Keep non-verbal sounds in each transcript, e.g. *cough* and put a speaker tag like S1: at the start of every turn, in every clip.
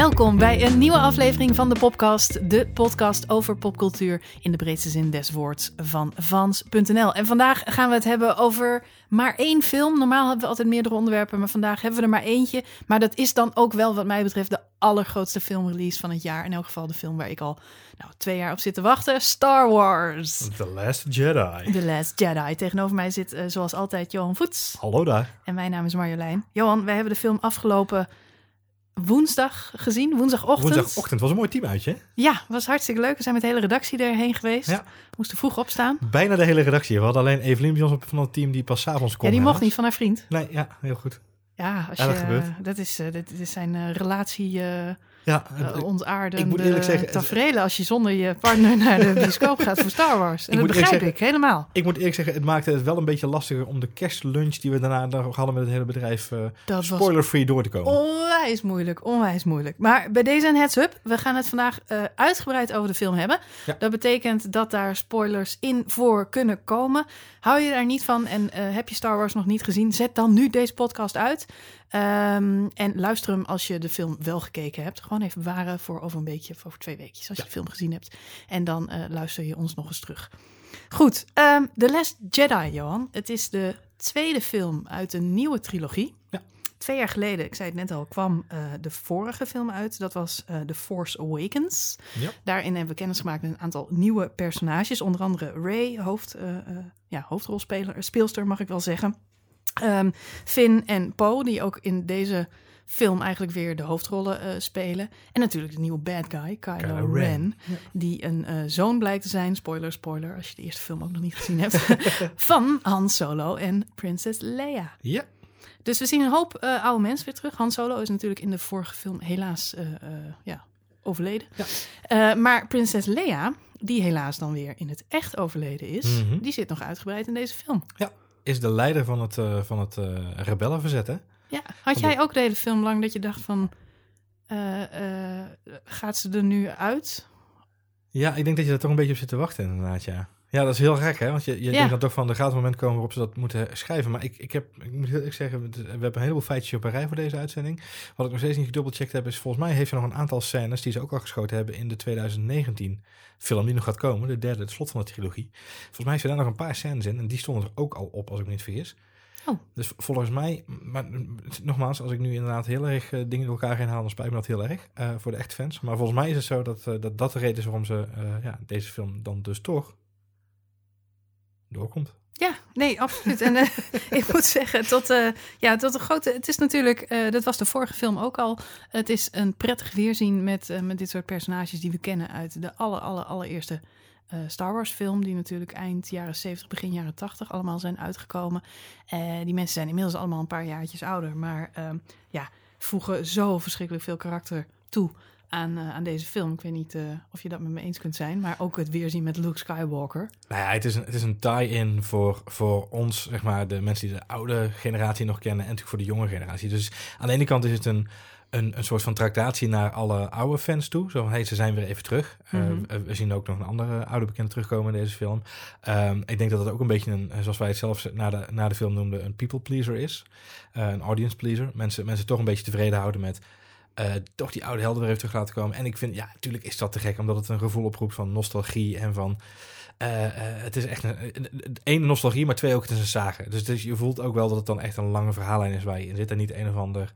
S1: Welkom bij een nieuwe aflevering van de Popcast, de podcast over popcultuur in de breedste zin des woords van Vans.nl. En vandaag gaan we het hebben over maar één film. Normaal hebben we altijd meerdere onderwerpen, maar vandaag hebben we er maar eentje. Maar dat is dan ook wel wat mij betreft de allergrootste filmrelease van het jaar. In elk geval de film waar ik al nou, twee jaar op zit te wachten. Star Wars.
S2: The Last Jedi.
S1: The Last Jedi. Tegenover mij zit uh, zoals altijd Johan Voets.
S2: Hallo daar.
S1: En mijn naam is Marjolein. Johan, wij hebben de film afgelopen woensdag gezien, woensdagochtend.
S2: Woensdagochtend was een mooi teamuitje.
S1: Ja, was hartstikke leuk. We zijn met de hele redactie erheen geweest. Ja. Moesten vroeg opstaan.
S2: Bijna de hele redactie. We hadden alleen Evelien bij ons van het team die pas avonds kon.
S1: Ja, die mocht niet van haar vriend.
S2: Nee, ja, heel goed.
S1: Ja, als je, dat, gebeurt. dat is, uh, dit is zijn uh, relatie. Uh, ja, uh, ontaardende
S2: ik moet eerlijk zeggen,
S1: tafereelen als je zonder je partner naar de *laughs* bioscoop gaat voor Star Wars. En ik dat begrijp zeggen, ik helemaal.
S2: Ik moet eerlijk zeggen, het maakte het wel een beetje lastiger om de kerstlunch die we daarna hadden met het hele bedrijf uh, spoiler-free door te komen.
S1: Onwijs moeilijk, onwijs moeilijk. Maar bij deze een heads-up, we gaan het vandaag uh, uitgebreid over de film hebben. Ja. Dat betekent dat daar spoilers in voor kunnen komen. Hou je daar niet van en heb je Star Wars nog niet gezien, zet dan nu deze podcast uit. Um, en luister hem als je de film wel gekeken hebt. Gewoon even bewaren voor over een beetje, voor over twee weekjes, als je de film gezien hebt. En dan uh, luister je ons nog eens terug. Goed, um, The Last Jedi, Johan. Het is de tweede film uit een nieuwe trilogie. Ja. Twee jaar geleden, ik zei het net al, kwam uh, de vorige film uit. Dat was uh, The Force Awakens. Ja. Daarin hebben we kennis gemaakt met een aantal nieuwe personages. Onder andere Ray, hoofd, ja, hoofdrolspeler, speelster mag ik wel zeggen. Um, Finn en Poe, die ook in deze film eigenlijk weer de hoofdrollen uh, spelen. En natuurlijk de nieuwe bad guy, Kylo, Kylo Ren, Ren ja. die een uh, zoon blijkt te zijn, spoiler, spoiler, als je de eerste film ook nog niet gezien hebt, *laughs* van Han Solo en Princess Leia.
S2: Ja.
S1: Dus we zien een hoop uh, oude mensen weer terug. Han Solo is natuurlijk in de vorige film helaas ja, overleden. Ja. maar Prinses Leia, die helaas dan weer in het echt overleden is, mm -hmm. die zit nog uitgebreid in deze film.
S2: Ja, is de leider van het, uh, van het uh, rebellenverzet, hè?
S1: Ja, had jij ook de hele film lang dat je dacht van... Uh, gaat ze er nu uit?
S2: Ja, ik denk dat je er toch een beetje op zit te wachten inderdaad, ja. Ja, dat is heel gek, hè? Want je, je ja. denkt dan toch van, er gaat een moment komen waarop ze dat moeten schrijven. Maar ik, ik heb, ik moet heel zeggen, we hebben een heleboel feitjes op een rij voor deze uitzending. Wat ik nog steeds niet gedubbelcheckt heb, is volgens mij heeft ze nog een aantal scènes die ze ook al geschoten hebben in de 2019 film die nog gaat komen. De derde, het slot van de trilogie. Volgens mij heeft ze daar nog een paar scènes in en die stonden er ook al op, als ik me niet vergis.
S1: Oh.
S2: Dus volgens mij, maar nogmaals, als ik nu inderdaad heel erg uh, dingen door elkaar heen haal, dan spijt me dat heel erg uh, voor de echte fans. Maar volgens mij is het zo dat uh, dat, dat de reden is waarom ze ja, deze film dan dus toch doorkomt.
S1: Ja, nee, absoluut. en *laughs* ik moet zeggen, tot, ja, tot een grote. Het is natuurlijk, dat was de vorige film ook al. Het is een prettig weerzien met, met dit soort personages die we kennen uit de aller, aller, allereerste Star Wars film. Die natuurlijk eind jaren 70, begin jaren 80 allemaal zijn uitgekomen. die mensen zijn inmiddels allemaal een paar jaartjes ouder. Maar ehm, ja, voegen zo verschrikkelijk veel karakter toe aan, uh, aan deze film. Ik weet niet of je dat met me eens kunt zijn, maar ook het weerzien met Luke Skywalker.
S2: Nou ja, het is een, een tie-in voor, voor ons, zeg maar, de mensen die de oude generatie nog kennen en natuurlijk voor de jonge generatie. Dus aan de ene kant is het een, een, een soort van tractatie naar alle oude fans toe. Zo van, hey, ze zijn weer even terug. Mm -hmm. uh, we zien ook nog een andere oude bekende terugkomen in deze film. Um, ik denk dat het ook een beetje een, zoals wij het zelf na de, na de film noemden, een people pleaser is. een audience pleaser. Mensen, mensen toch een beetje tevreden houden met uh, toch die oude helden weer even terug laten komen. En ik vind, ja, natuurlijk is dat te gek, omdat het een gevoel oproept van nostalgie en van. Uh, uh, het is echt een, één nostalgie, maar twee ook het is een zagen. Dus, dus je voelt ook wel dat het dan echt een lange verhaallijn is waar je in zit en niet een of ander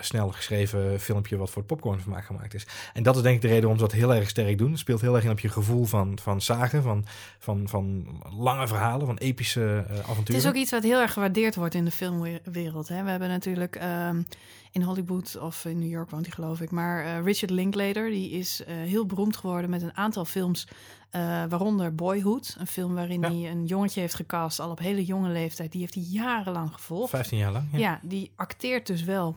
S2: snel geschreven filmpje wat voor het popcornvermaak gemaakt is. En dat is denk ik de reden waarom ze dat heel erg sterk doen. Het speelt heel erg in op je gevoel van, van zagen, van, van, van lange verhalen, van epische avonturen.
S1: Het is ook iets wat heel erg gewaardeerd wordt in de filmwereld. Hè? We hebben natuurlijk um, in Hollywood of in New York woont hij geloof ik. Maar uh, Richard Linklater, die is uh, heel beroemd geworden met een aantal films. Uh, waaronder Boyhood, een film waarin ja. hij een jongetje heeft gecast, al op hele jonge leeftijd. Die heeft hij jarenlang gevolgd.
S2: 15 jaar lang.
S1: Ja, ja die acteert dus wel.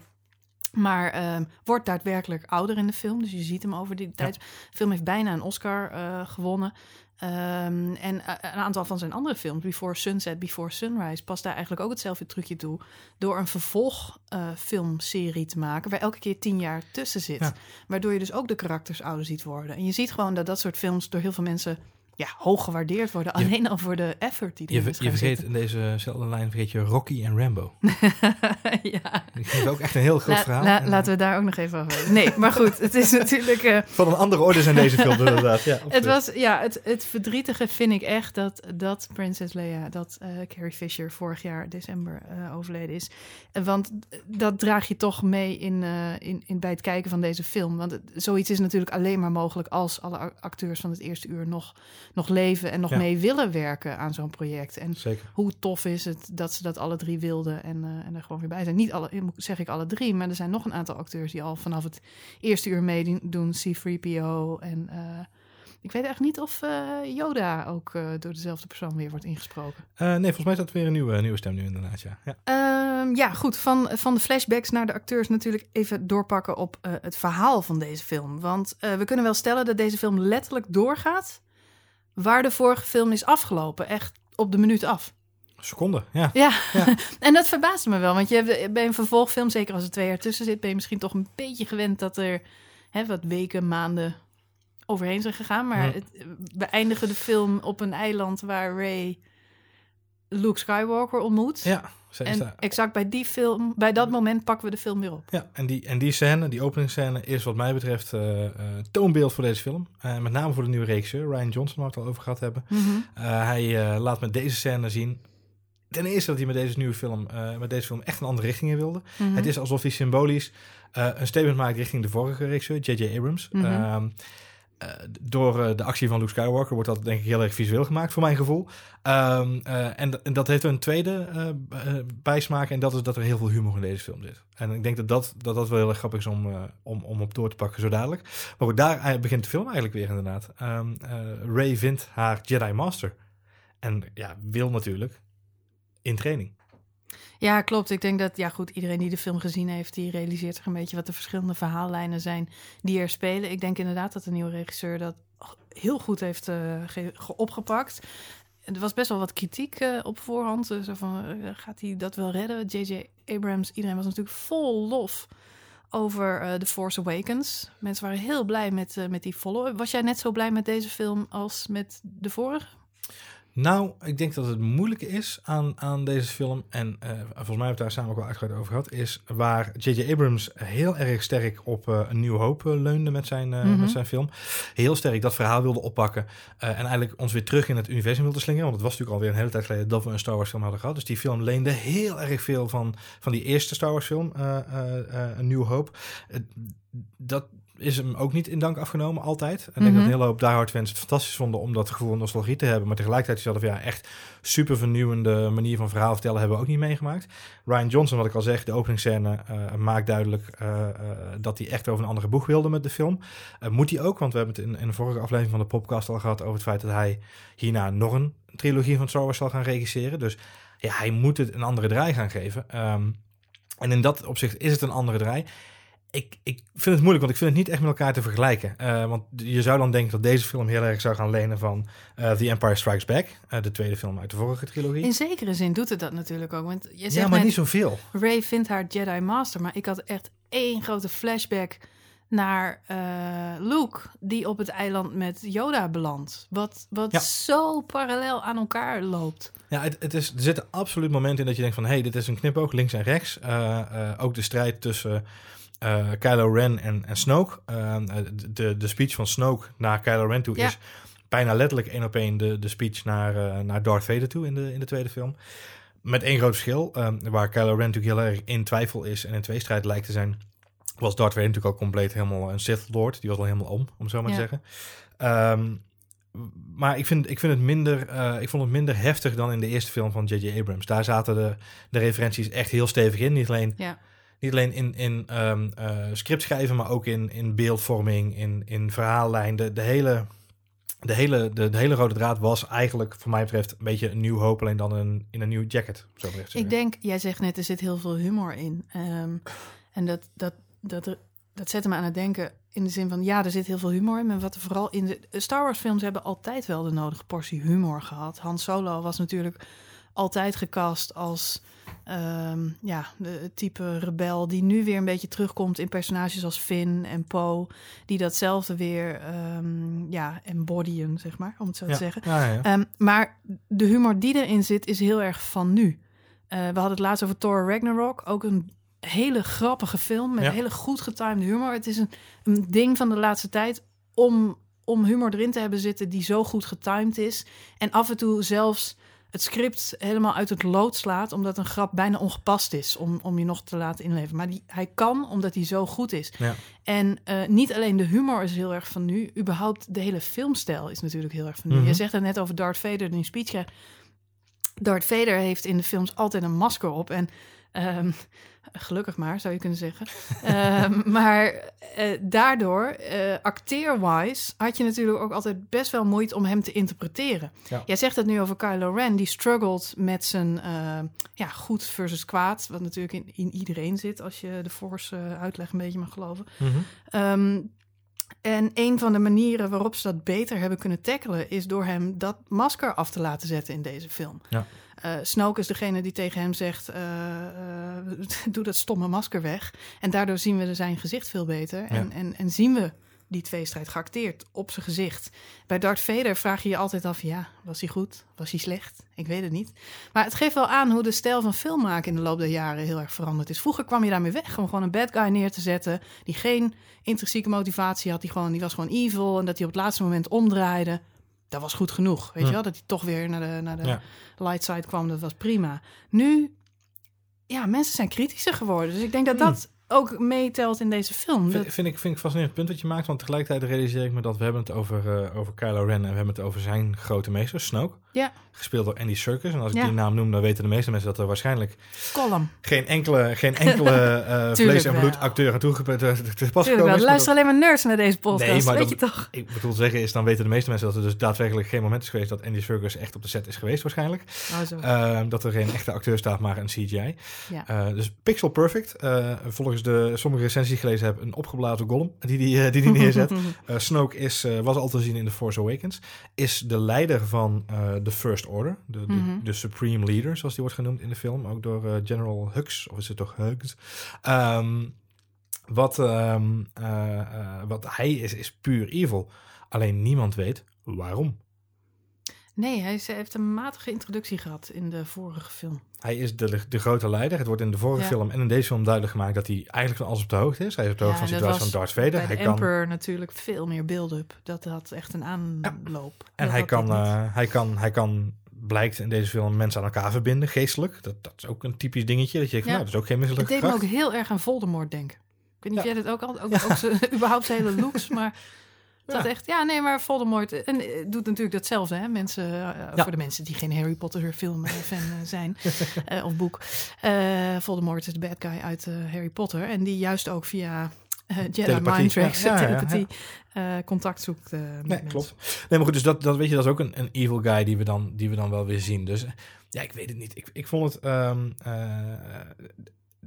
S1: Maar wordt daadwerkelijk ouder in de film. Dus je ziet hem over die tijd. De film heeft bijna een Oscar gewonnen. Um, en uh, een aantal van zijn andere films, Before Sunset, Before Sunrise, past daar eigenlijk ook hetzelfde trucje toe. Door een vervolgfilmserie uh, te maken, waar elke keer tien jaar tussen zit. Ja. Waardoor je dus ook de karakters ouder ziet worden. En je ziet gewoon dat dat soort films door heel veel mensen ja, hoog gewaardeerd worden. Alleen al voor de effort die
S2: Je,
S1: erin
S2: ver- je vergeet in dezezelfde lijn vergeet je Rocky en Rambo. *laughs*
S1: ja.
S2: Die geven ook echt een heel groot
S1: La-
S2: verhaal.
S1: la-
S2: En,
S1: laten we daar ook nog even over. Nee, maar goed, het is *laughs* natuurlijk... eh,
S2: Van een andere orde zijn deze films inderdaad. Ja,
S1: het, was, ja, het, het verdrietige vind ik echt dat, dat Princess Leia, dat eh, Carrie Fisher vorig jaar december eh, overleden is. Eh, Want dat draag je toch mee in, eh, in, in, bij het kijken van deze film. Want het- zoiets is natuurlijk alleen maar mogelijk als alle acteurs van het eerste uur nog, nog leven en nog
S2: Ja.
S1: mee willen werken aan zo'n project. En
S2: Zeker.
S1: hoe tof is het dat ze dat alle drie wilden en, eh, en er gewoon weer bij zijn. Niet alle, zeg ik alle drie, maar er zijn nog een aantal acteurs die al vanaf het eerste uur meedoen. C-3PO en eh, ik weet echt niet of eh, Yoda ook door dezelfde persoon weer wordt ingesproken.
S2: Nee, volgens mij is dat weer een nieuwe, nieuwe stem nu inderdaad, ja. ja.
S1: Ehm, ja, goed. Van, van de flashbacks naar de acteurs natuurlijk even doorpakken op het verhaal van deze film. Want we kunnen wel stellen dat deze film letterlijk doorgaat waar de vorige film is afgelopen. Echt op de minuut af.
S2: Seconde, ja.
S1: Ja,
S2: Ja. *laughs*
S1: en dat verbaasde me wel. Want je hebt, bij een vervolgfilm, zeker als er twee jaar tussen zit, ben je misschien toch een beetje gewend dat er hè, wat weken, maanden overheen zijn gegaan. Maar het, we eindigen de film op een eiland waar Ray Luke Skywalker ontmoet.
S2: Ja, ze is
S1: en
S2: daar.
S1: exact bij die film, bij dat moment pakken we de film weer op.
S2: Ja, en die, en die scène, die openingsscène, is wat mij betreft eh, eh, toonbeeld voor deze film. Eh, met name voor de nieuwe regisseur, Ryan Johnson, waar we het al over gehad hebben.
S1: Mhm.
S2: Hij laat met deze scène zien. Ten eerste dat hij met deze nieuwe film, met deze film echt een andere richting in wilde.
S1: Mhm.
S2: Het is alsof hij symbolisch een statement maakt richting de vorige regisseur, J.J. Abrams. Ehm, eh, door eh, de actie van Luke Skywalker wordt dat denk ik heel erg visueel gemaakt, voor mijn gevoel. Ehm, eh, en, dat heeft een tweede bijsmaak en dat is dat er heel veel humor in deze film zit. En ik denk dat dat, dat, dat wel heel erg grappig is om, om, om op door te pakken zo dadelijk. Maar goed, daar begint de film eigenlijk weer inderdaad. Ehm eh, Ray vindt haar Jedi Master. En ja, wil natuurlijk in training.
S1: Ja, klopt. Ik denk dat, ja goed, iedereen die de film gezien heeft, die realiseert zich een beetje wat de verschillende verhaallijnen zijn die er spelen. Ik denk inderdaad dat de nieuwe regisseur dat heel goed heeft ge- opgepakt. Er was best wel wat kritiek eh, op voorhand. Zo van, eh, gaat hij dat wel redden? J.J. Abrams, iedereen was natuurlijk vol lof over The Force Awakens. Mensen waren heel blij met, met die follow Was jij net zo blij met deze film als met de vorige?
S2: Nou, ik denk dat het moeilijke is aan, aan deze film, en eh, volgens mij hebben we daar samen ook wel uitgebreid over gehad, is waar J.J. Abrams heel erg sterk op eh, een nieuwe hoop eh, leunde met zijn, eh,
S1: Mhm.
S2: met zijn film. Heel sterk dat verhaal wilde oppakken en eigenlijk ons weer terug in het universum wilde slingeren. Want het was natuurlijk alweer een hele tijd geleden dat we een Star Wars film hadden gehad. Dus die film leende heel erg veel van, van die eerste Star Wars film, Een Nieuwe Hoop. Dat is hem ook niet in dank afgenomen, altijd. En ik denk
S1: Mhm.
S2: dat een hele hoop diehard fans het fantastisch vonden om dat gevoel van nostalgie te hebben. Maar tegelijkertijd zelf, ja, echt super vernieuwende manier van verhaal vertellen hebben we ook niet meegemaakt. Ryan Johnson, wat ik al zeg, de openingsscène eh, maakt duidelijk eh, eh, dat hij echt over een andere boeg wilde met de film. Moet hij ook, want we hebben het in, in de vorige aflevering van de podcast al gehad over het feit dat hij hierna nog een trilogie van Star Wars zal gaan regisseren. Dus ja, hij moet het een andere draai gaan geven. Ehm, en in dat opzicht is het een andere draai. Ik, ik vind het moeilijk, want ik vind het niet echt met elkaar te vergelijken. Eh, want je zou dan denken dat deze film heel erg zou gaan lenen van eh, The Empire Strikes Back. eh, de tweede film uit de vorige trilogie.
S1: In zekere zin doet het dat natuurlijk ook. Want je zegt
S2: ja, maar
S1: net,
S2: niet zoveel.
S1: Ray vindt haar Jedi Master. Maar ik had echt één grote flashback naar Luke, die op het eiland met Yoda belandt. Wat, wat
S2: Ja.
S1: zo parallel aan elkaar loopt.
S2: Ja, het, het is, er zitten absoluut momenten in dat je denkt van... hé, hey, dit is een knipoog, links en rechts. Ook de strijd tussen eh, Kylo Ren en, en Snoke. Eh, de, de speech van Snoke naar Kylo Ren toe
S1: Ja.
S2: is bijna letterlijk één op één de, de speech naar, eh, naar Darth Vader toe in de, in de tweede film. Met één groot verschil, eh, waar Kylo Ren natuurlijk heel erg in twijfel is... en in tweestrijd lijkt te zijn... was Darth Vader natuurlijk al compleet helemaal een Sith Lord. Die was al helemaal om, om zo maar te zeggen. Ehm, maar ik vind, ik vind het minder, ik vond het minder heftig dan in de eerste film van J.J. Abrams. Daar zaten de, de referenties echt heel stevig in. Niet alleen,
S1: Ja.
S2: Niet alleen in, in ehm eh, scriptschrijven, maar ook in, in beeldvorming, in, in verhaallijn. De, de, hele, de, hele, de, de hele rode draad was eigenlijk, voor mij betreft, een beetje een nieuw hoop, alleen dan een, in een nieuw jacket. Zo
S1: Ik denk, jij zegt net, er zit heel veel humor in. Ehm, en dat, dat, dat, dat zette me aan het denken in de zin van, ja, er zit heel veel humor in. Maar wat er vooral in de Star Wars films hebben altijd wel de nodige portie humor gehad. Han Solo was natuurlijk altijd gecast als ehm, ja, de type rebel die nu weer een beetje terugkomt in personages als Finn en Poe, die datzelfde weer um, ja, embodyen, zeg maar, om het zo te zeggen.
S2: Ja, ja.
S1: Ehm, maar de humor die erin zit is heel erg van nu. Eh, we hadden het laatst over Thor Ragnarok, ook een hele grappige film met hele goed getimede humor. Het is een, een ding van de laatste tijd om, om humor erin te hebben zitten die zo goed getimed is. En af en toe zelfs het script helemaal uit het lood slaat, omdat een grap bijna ongepast is om, om je nog te laten inleven. Maar die, hij kan, omdat hij zo goed is.
S2: Ja.
S1: En eh, niet alleen de humor is heel erg van nu, überhaupt de hele filmstijl is natuurlijk heel erg van nu.
S2: Mhm.
S1: Je zegt het net over Darth Vader die speech krijgt. Darth Vader heeft in de films altijd een masker op. En ehm, gelukkig maar, zou je kunnen zeggen. *laughs* Ehm, maar eh, daardoor, acteerwise, had je natuurlijk ook altijd best wel moeite om hem te interpreteren.
S2: Ja.
S1: Jij zegt het nu over Kylo Ren, die struggled met zijn eh, ja, goed versus kwaad. Wat natuurlijk in, in iedereen zit, als je de Force uitleg een beetje mag geloven.
S2: Mhm.
S1: Ehm, en een van de manieren waarop ze dat beter hebben kunnen tackelen... is door hem dat masker af te laten zetten in deze film.
S2: Ja.
S1: Eh, Snoke is degene die tegen hem zegt... eh, eh, *laughs* doe dat stomme masker weg. En daardoor zien we zijn gezicht veel beter. En, en, en zien we die tweestrijd geacteerd op zijn gezicht. Bij Darth Vader vraag je je altijd af... ja, was hij goed? Was hij slecht? Ik weet het niet. Maar het geeft wel aan hoe de stijl van film maken... in de loop der jaren heel erg veranderd is. Vroeger kwam je daarmee weg om gewoon een bad guy neer te zetten... die geen intrinsieke motivatie had. Die, gewoon, die was gewoon evil. En dat hij op het laatste moment omdraaide. Dat was goed genoeg. Weet je wel? Dat hij toch weer naar de, naar de
S2: Ja.
S1: light side kwam. Dat was prima. Nu, ja, mensen zijn kritischer geworden. Dus ik denk dat
S2: Hm.
S1: dat ook meetelt in deze film. Dat,
S2: Vind, vind ik, vind ik fascinerend punt wat je maakt, want tegelijkertijd realiseer ik me dat we hebben het over, eh, over Kylo Ren en we hebben het over zijn grote meester, Snoke.
S1: Ja.
S2: Gespeeld door Andy Serkis. En als ik
S1: Ja.
S2: die naam noem, dan weten de meeste mensen dat er waarschijnlijk
S1: column.
S2: geen enkele, geen *laughs* enkele eh vlees en bloed acteur aan toegevoegd te, pas gekomen is.
S1: Er luisteren alleen maar nerds naar deze podcast.
S2: Nee, maar
S1: weet
S2: dat-
S1: je toch?
S2: Ik bedoel te zeggen is, dan weten de meeste mensen dat er dus daadwerkelijk geen moment is geweest dat Andy Serkis echt op de set is geweest waarschijnlijk.
S1: Oh, zo.
S2: Ehm, dat er geen echte acteur staat, maar een CGI.
S1: Ja.
S2: Eh, dus pixel perfect. Eh, volgens de sommige recensies gelezen heb, een opgeblazen golem die die, eh, die, die neerzet. *laughs* Eh, Snoke is, eh, was al te zien in The Force Awakens. Is de leider van de First Order. De, de,
S1: Mhm.
S2: de Supreme Leader, zoals die wordt genoemd in de film. Ook door General Hux. Of is het toch Hux? Ehm, wat, ehm, eh, eh, wat hij is, is puur evil. Alleen niemand weet waarom.
S1: Nee, hij is- hij heeft een matige introductie gehad in de vorige film.
S2: Hij is de, de grote leider. Het wordt in de vorige
S1: Ja.
S2: film en in deze film duidelijk gemaakt dat hij eigenlijk van alles op de hoogte is. Hij is op de hoogte
S1: Ja,
S2: van de situatie van Darth Vader.
S1: Bij
S2: Hij kan,
S1: Emperor natuurlijk veel meer build-up. Dat had echt een aanloop.
S2: en hij kan, eh, hij, kan, hij kan, blijkt in deze film mensen aan elkaar verbinden, geestelijk. Dat, dat is ook een typisch dingetje. Dat je denkt,
S1: Ja.
S2: nou, dat is ook geen
S1: Het
S2: misselijke
S1: deed me ook heel erg aan Voldemort denken. Ik weet niet
S2: Ja.
S1: of jij dat ook al... Ook, ook zijn- *laughs* überhaupt zijn hele looks, maar... *laughs* Had
S2: Ja.
S1: echt, ja, nee, maar Voldemort en, eh, doet natuurlijk datzelfde. Hè? Mensen, eh,
S2: Ja.
S1: Voor de mensen die geen Harry Potter film eh, fan eh, zijn, *laughs* eh, of boek. Eh, Voldemort is de bad guy uit eh, Harry Potter. En die juist ook via eh Jedi mind tricks,
S2: Ja,
S1: telepathie, eh, contact zoekt eh, met
S2: Nee,
S1: mensen.
S2: klopt. Nee, maar goed, dus dat, dat weet je, dat is ook een, een evil guy die we, dan, die we dan wel weer zien. Dus eh, ja, ik weet het niet. Ik, ik vond het... ehm, eh,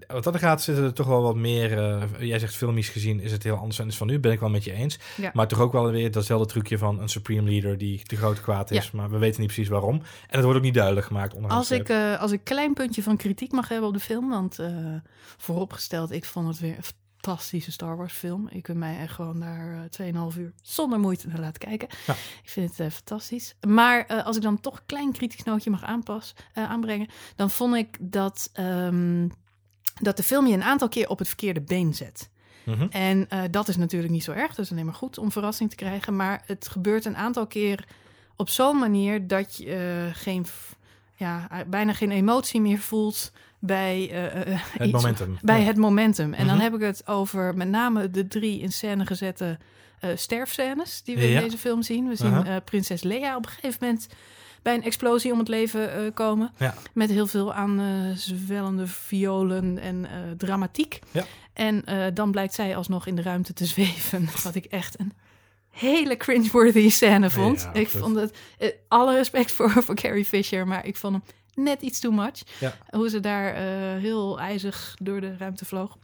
S2: wat dat gaat, zitten er toch wel wat meer... eh, jij zegt filmisch gezien is het heel anders dan is van nu. Ben ik wel met je eens.
S1: Ja.
S2: Maar toch ook wel weer datzelfde trucje van een supreme leader die de grote kwaad is. Maar we weten niet precies waarom. En het wordt ook niet duidelijk gemaakt. onder
S1: Als ik, eh, als ik een klein puntje van kritiek mag hebben op de film, want eh, vooropgesteld, ik vond het weer een fantastische Star Wars film. Ik kan mij echt gewoon daar eh 2,5 uur zonder moeite naar laten kijken.
S2: Ja.
S1: Ik vind het eh, fantastisch. Maar eh, als ik dan toch een klein kritisch nootje mag aanpas, eh, aanbrengen, dan vond ik dat, ehm, dat de film je een aantal keer op het verkeerde been zet.
S2: Mhm.
S1: En eh, dat is natuurlijk niet zo erg. Dat is alleen maar goed om verrassing te krijgen. Maar het gebeurt een aantal keer op zo'n manier dat je eh, geen, ja, eh, bijna geen emotie meer voelt bij,
S2: Het
S1: iets-
S2: momentum.
S1: bij
S2: Ja.
S1: het momentum. En dan
S2: Mhm.
S1: heb ik het over met name de drie in scène gezette sterfscènes die we
S2: Ja.
S1: in deze film zien. We zien prinses Leia op een gegeven moment bij een explosie om het leven eh, komen.
S2: Ja.
S1: Met heel veel aan eh, zwellende violen en eh, dramatiek.
S2: Ja.
S1: En dan blijkt zij alsnog in de ruimte te *laughs* zweven. Wat ik echt een hele cringeworthy scène vond.
S2: Ja,
S1: ik vond het... alle respect voor, voor Carrie Fisher, maar ik vond hem net iets too much.
S2: Ja.
S1: Hoe ze daar heel ijzig door de ruimte vloog.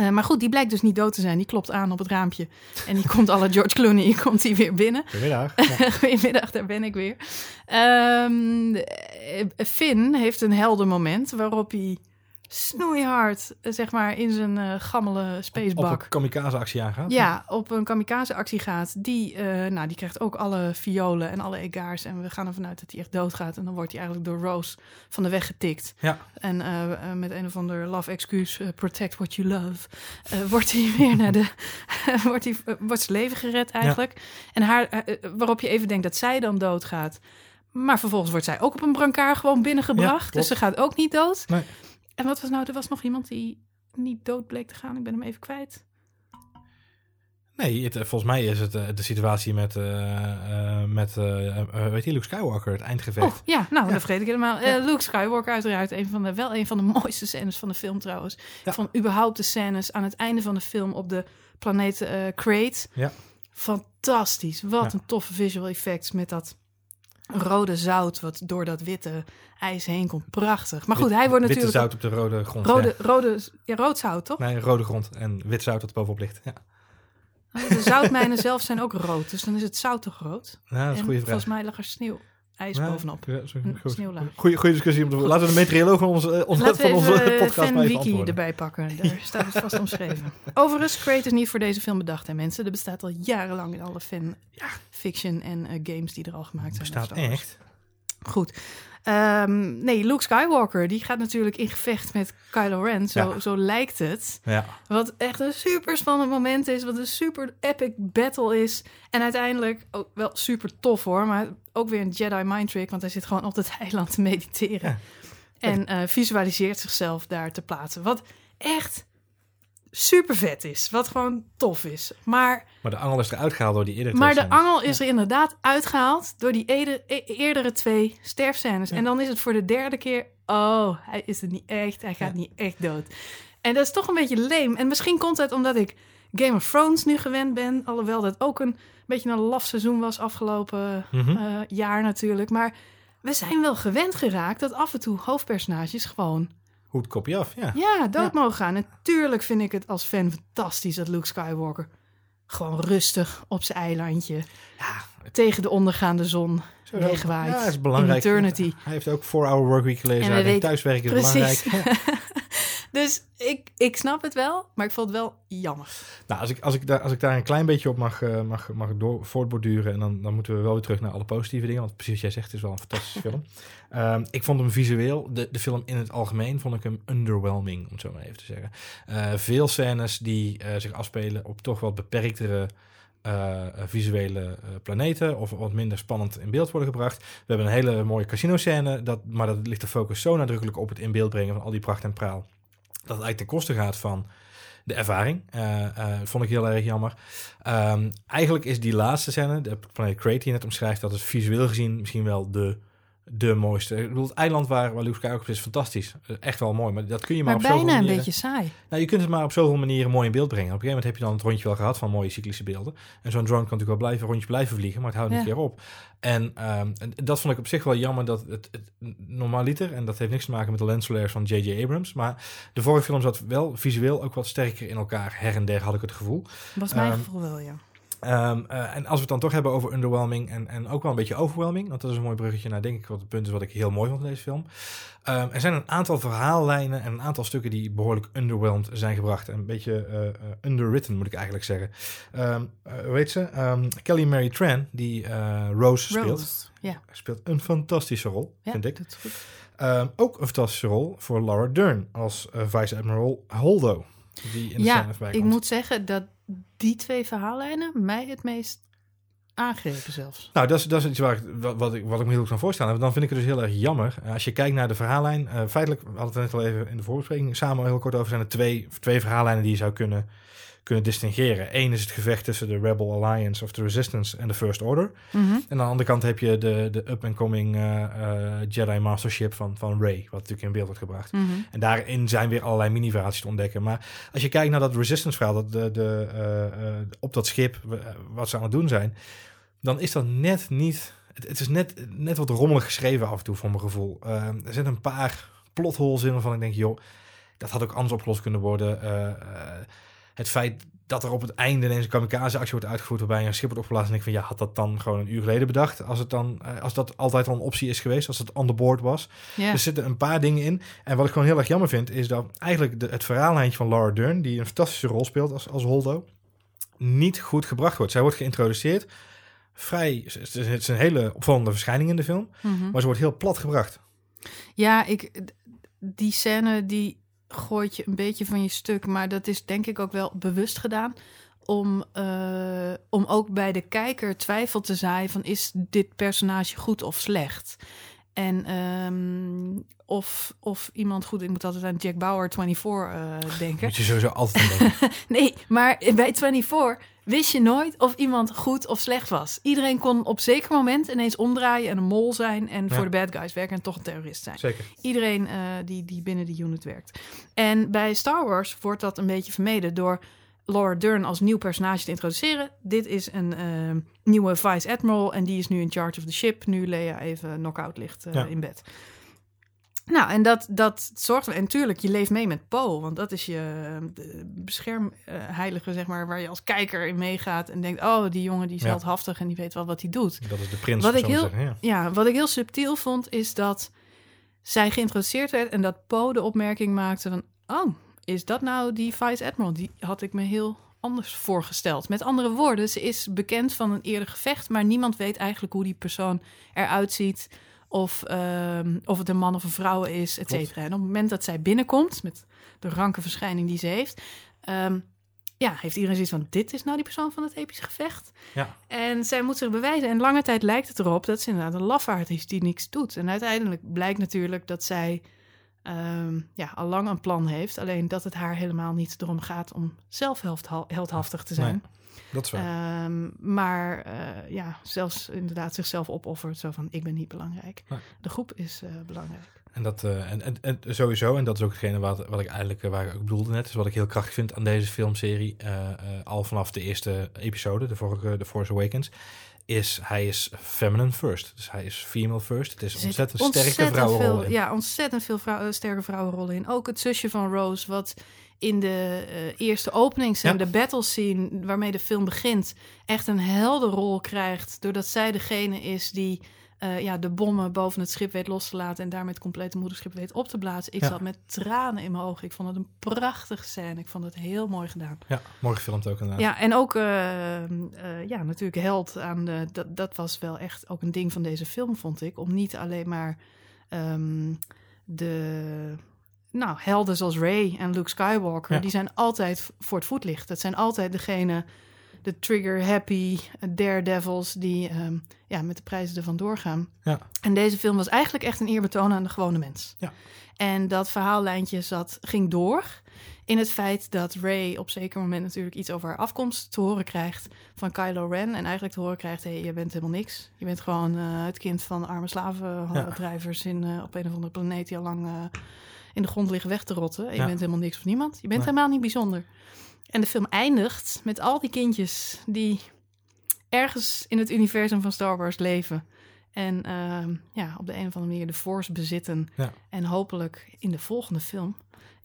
S1: Uh, maar goed, die blijkt dus niet dood te zijn. Die klopt aan op het raampje. En die komt alle George Clooney, komt hij weer binnen.
S2: Goedemiddag. *laughs*
S1: Ja. Goedemiddag, daar ben ik weer. Um, Finn heeft een helder moment waarop hij snoeihard, eh, zeg maar, in zijn uh, gammele spacebak.
S2: Op een kamikaze-actie aangaat?
S1: Ja, op een kamikaze-actie gaat. Die, uh, nou, die krijgt ook alle violen en alle egaars. En we gaan ervan uit dat hij echt doodgaat. En dan wordt hij eigenlijk door Rose van de weg getikt.
S2: Ja.
S1: En uh, met een of ander love excuse, protect what you love, wordt hij *laughs* weer naar de... *laughs* wordt, hij, wordt zijn leven gered eigenlijk. Ja. En haar, waarop je even denkt dat zij dan doodgaat. Maar vervolgens wordt zij ook op een brancard gewoon binnengebracht. Ja, dus ze gaat ook niet dood.
S2: Nee.
S1: En wat was nou, er was nog iemand die niet dood bleek te gaan. Ik ben hem even kwijt.
S2: Nee, het, volgens mij is het uh, de situatie met, uh, uh, met weet je, Luke Skywalker, het eindgevecht.
S1: Oh, ja, nou, ja. dat vergeet ik helemaal. Ja. Luke Skywalker uiteraard, een van de, wel een van de *laughs* mooiste scènes van de film trouwens. Ja. Van überhaupt de scènes aan het einde van de film op de planeet Crate.
S2: Ja.
S1: Fantastisch. Wat een toffe visual effects met dat rode zout wat door dat witte ijs heen komt. Prachtig. Maar goed, hij wordt natuurlijk...
S2: Witte zout op de rode grond.
S1: Rode, ja. rode, ja, rood zout, toch?
S2: Nee, rode grond en wit zout dat bovenop ligt, ja.
S1: De zoutmijnen *laughs* zelf zijn ook rood, dus dan is het zout toch rood?
S2: Ja, dat is een goede vraag.
S1: Volgens mij lag er sneeuw, ijs
S2: ja,
S1: bovenop.
S2: Ja, sorry,
S1: een
S2: goed.
S1: sneeuwlaag.
S2: Goeie, goeie discussie. Om te, laten we de meteoroloog van onze, onze,
S1: Laten
S2: van onze
S1: even
S2: podcast
S1: Wiki erbij pakken. Daar *laughs* staat het vast omschreven. Overigens, Crate is niet voor deze film bedacht, hè mensen. Er bestaat al jarenlang in alle fan fiction en uh, games die er al gemaakt zijn.
S2: Bestaat echt?
S1: Goed. Um, nee, Luke Skywalker, die gaat natuurlijk in gevecht met Kylo Ren. Zo,
S2: Ja.
S1: zo lijkt het.
S2: Ja.
S1: Wat echt een super spannend moment is. Wat een super epic battle is. En uiteindelijk ook wel super tof hoor. Maar ook weer een Jedi mind trick. Want hij zit gewoon op het *laughs* eiland te mediteren.
S2: Ja.
S1: En uh, visualiseert zichzelf daar te plaatsen. Wat echt super vet is. Wat gewoon tof is. Maar,
S2: Maar de angel is eruit gehaald door die eerdere
S1: maar de
S2: scènes.
S1: angel is er inderdaad uitgehaald door die ede- e- eerdere twee sterfscènes.
S2: Ja.
S1: En dan is het voor de derde keer... Oh, hij is het niet echt. Hij gaat
S2: Ja.
S1: niet echt dood. En dat is toch een beetje leem. En misschien komt het omdat ik Game of Thrones nu gewend ben. Alhoewel dat ook een beetje een laf seizoen was afgelopen
S2: Mhm.
S1: eh, jaar natuurlijk. Maar we zijn wel gewend geraakt dat af en toe hoofdpersonages gewoon
S2: Hoed kopje af, ja.
S1: ja, dood mogen gaan. En tuurlijk vind ik het als fan fantastisch dat Luke Skywalker gewoon rustig op zijn eilandje
S2: Ja,
S1: tegen de ondergaande zon
S2: Zo,
S1: wegwaait.
S2: Ja, dat is belangrijk.
S1: In eternity.
S2: Hij heeft ook 4-hour workweek gelezen.
S1: En
S2: Hij thuiswerken is
S1: Precies.
S2: belangrijk. *laughs*
S1: Dus ik, ik snap het wel, maar ik vond het wel jammer.
S2: Nou, als ik, als, ik daar, als ik daar een klein beetje op mag, eh, mag, mag door, voortborduren... en dan, dan moeten we wel weer terug naar alle positieve dingen... want precies wat jij zegt, het is wel een fantastische film. *laughs* Ehm, ik vond hem visueel, de, de film in het algemeen... vond ik hem underwhelming, om het zo maar even te zeggen. Eh, veel scènes die eh, zich afspelen op toch wat beperktere... visuele planeten of wat minder spannend in beeld worden gebracht. We hebben een hele mooie casino-scène, dat, maar dat ligt de focus zo nadrukkelijk op het in beeld brengen van al die pracht en praal, dat het eigenlijk ten koste gaat van de ervaring. Eh, eh, vond ik heel erg jammer. Ehm, eigenlijk is die laatste scène, de planeet Crate die je net omschrijft, dat is visueel gezien misschien wel de, de mooiste. Ik bedoel, het eiland waar, waar Luke Skywalker is fantastisch. Eh, Echt wel mooi, maar dat kun je maar,
S1: Maar
S2: op zoveel
S1: bijna een
S2: manieren...
S1: beetje saai.
S2: Nou, je kunt het maar op zoveel manieren mooi in beeld brengen. Op een gegeven moment heb je dan het rondje wel gehad van mooie cyclische beelden. En zo'n drone kan natuurlijk wel blijven, rondje blijven vliegen, maar het houdt
S1: Ja.
S2: een keer op. En ehm, en dat vond ik op zich wel jammer dat het, het normaliter, en dat heeft niks te maken met de lensflares van J.J. Abrams, maar de vorige film zat wel visueel ook wat sterker in elkaar. Her en der had ik het gevoel.
S1: Was mijn
S2: Ehm,
S1: gevoel wel, ja.
S2: Ehm, eh, en als we het dan toch hebben over underwhelming en, en ook wel een beetje overwhelming, want dat is een mooi bruggetje naar denk ik wat het punt is wat ik heel mooi vond in deze film. Ehm, er zijn een aantal verhaallijnen en een aantal stukken die behoorlijk underwhelmed zijn gebracht. En een beetje eh, eh, underwritten moet ik eigenlijk zeggen. Ehm eh, hoe heet ze? Ehm, Kelly Mary Tran, die eh, Rose, speelt,
S1: Rose. Ja,
S2: speelt een fantastische rol,
S1: ja
S2: vind ik.
S1: dat is goed.
S2: Ehm, ook een fantastische rol voor Laura Dern als Vice Admiral Holdo. Die in de
S1: Ja, ik moet zeggen dat die twee verhaallijnen mij het meest aangrepen zelfs.
S2: Nou, dat is, dat is iets waar ik, wat, ik, wat ik me heel goed kan voorstellen. Dan vind ik het dus heel erg jammer. Eh, Als je kijkt naar de verhaallijn, eh, feitelijk, we hadden het net al even in de voorbespreking samen heel kort over, zijn er twee, twee verhaallijnen die je zou kunnen, kunnen distingueren. Eén is het gevecht tussen de Rebel Alliance of the Resistance en de First Order.
S1: Mhm.
S2: En aan de andere kant heb je de, de up-and-coming eh, eh, Jedi Mastership van, van Rey, wat natuurlijk in beeld wordt gebracht.
S1: Mhm.
S2: En daarin zijn weer allerlei mini-verhaaltjes te ontdekken. Maar als je kijkt naar dat Resistance-verhaal, dat de, de, eh, op dat schip, wat ze aan het doen zijn, dan is dat net niet... Het, het is net, net wat rommelig geschreven af en toe, voor mijn gevoel. Er zitten een paar plotholes in waarvan ik denk, joh, dat had ook anders opgelost kunnen worden. Het feit dat er op het einde ineens een kamikaze-actie wordt uitgevoerd waarbij een schip wordt opgeblazen. En ik van ja, had dat dan gewoon een uur geleden bedacht? Als, het dan, eh, als dat altijd al een optie is geweest, als het on the board was.
S1: Ja.
S2: Er zitten een paar dingen in. En wat ik gewoon heel erg jammer vind, is dat eigenlijk de, het verhaallijntje van Laura Dern, die een fantastische rol speelt als, als Holdo, niet goed gebracht wordt. Zij wordt geïntroduceerd. Vrij, het is- het is een hele opvallende verschijning in de film,
S1: Mhm.
S2: maar ze wordt heel plat gebracht.
S1: Ja, ik, die scène die gooit je een beetje van je stuk. Maar dat is denk ik ook wel bewust gedaan. Om, eh, om ook bij de kijker twijfel te zaaien van is dit personage goed of slecht? En ehm, of, of iemand goed... Ik moet altijd aan Jack Bauer 24 eh, *laughs* denken.
S2: Moet je sowieso altijd aan denken. *laughs*
S1: Nee, maar bij 24 wist je nooit of iemand goed of slecht was. Iedereen kon op zeker moment ineens omdraaien en een mol zijn... en
S2: Ja.
S1: voor de bad guys werken en toch een terrorist zijn.
S2: Zeker.
S1: Iedereen eh, die, die binnen die unit werkt. En bij Star Wars wordt dat een beetje vermeden door Laura Dern als nieuw personage te introduceren. Dit is een eh, nieuwe vice admiral en die is nu in charge of the ship. Nu Leia even knock-out ligt eh,
S2: Ja.
S1: in bed. Nou, en dat, dat zorgt. En tuurlijk, je leeft mee met Poe, want dat is je eh, de beschermheilige, zeg maar, waar je als kijker in meegaat en denkt: oh, die jongen die is
S2: Ja.
S1: heldhaftig en die weet wel wat hij doet.
S2: Dat is de prins,
S1: Wat ik heel-
S2: zeggen. Ja.
S1: Ja, wat ik heel subtiel vond, is dat zij geïntroduceerd werd en dat Poe de opmerking maakte van... Oh, is dat nou die Vice Admiral? Die had ik me heel anders voorgesteld. Met andere woorden, ze is bekend van een eerder gevecht... maar niemand weet eigenlijk hoe die persoon eruit ziet... of, ehm, of het een man of een vrouw is, et cetera. En op het moment dat zij binnenkomt, met de ranke verschijning die ze heeft... ehm, ja, heeft iedereen zoiets van, dit is nou die persoon van het epische gevecht?
S2: Ja.
S1: En zij moet zich bewijzen. En lange tijd lijkt het erop dat ze inderdaad een lafaard is die niks doet. En uiteindelijk blijkt natuurlijk dat zij ehm, ja, al lang een plan heeft. Alleen dat het haar helemaal niet erom gaat om zelf heldha- heldhaftig te zijn.
S2: Dat is waar.
S1: Ehm, maar eh, ja, zelfs inderdaad zichzelf opoffert. Zo van, ik ben niet belangrijk.
S2: Nee.
S1: De groep is eh, belangrijk.
S2: En dat eh, en, en, en sowieso, en dat is ook hetgene wat, wat ik eigenlijk, eh, waar ik ook bedoelde net, is wat ik heel krachtig vind aan deze filmserie, eh, al vanaf de eerste episode, de vorige, The Force Awakens, is hij is feminine first. Dus hij is female first. Het is ontzettend sterke vrouwenrol
S1: veel,
S2: in.
S1: Ja, ontzettend veel vrouw, sterke vrouwenrollen in. Ook het zusje van Rose, wat in de eerste openingsscène,
S2: Ja.
S1: de battle scene waarmee de film begint, echt een helderrol krijgt. Doordat zij degene is die eh, ja, de bommen boven het schip weet los te laten en daarmee het complete moederschip weet op te blazen. Ik
S2: Ja.
S1: zat met tranen in mijn ogen. Ik vond het een prachtige scène. Ik vond het heel mooi gedaan.
S2: Ja, mooi gefilmd ook inderdaad.
S1: Ja, en ook eh, eh, ja, natuurlijk held aan de. Dat, dat was wel echt ook een ding van deze film, vond ik. Om niet alleen maar ehm, de. Nou, helden zoals Ray en Luke Skywalker,
S2: Ja.
S1: die zijn altijd voor het voetlicht. Dat zijn altijd degene, de trigger-happy daredevils, die ehm, ja, met de prijzen ervan doorgaan.
S2: Ja.
S1: En deze film was eigenlijk echt een eerbetoon aan de gewone mens.
S2: Ja.
S1: En dat verhaallijntje zat, ging door in het feit dat Ray op zeker moment natuurlijk iets over haar afkomst te horen krijgt van Kylo Ren. En eigenlijk te horen krijgt, hé, hey, je bent helemaal niks. Je bent gewoon eh, het kind van arme slavendrijvers in, eh, op een of andere planeet die al lang eh, in de grond liggen weg te rotten. En je
S2: Ja.
S1: bent helemaal niks voor niemand. Je bent
S2: Nee.
S1: helemaal niet bijzonder. En de film eindigt met al die kindjes die ergens in het universum van Star Wars leven. En ehm, ja, op de een of andere manier de Force bezitten.
S2: Ja.
S1: En hopelijk in de volgende film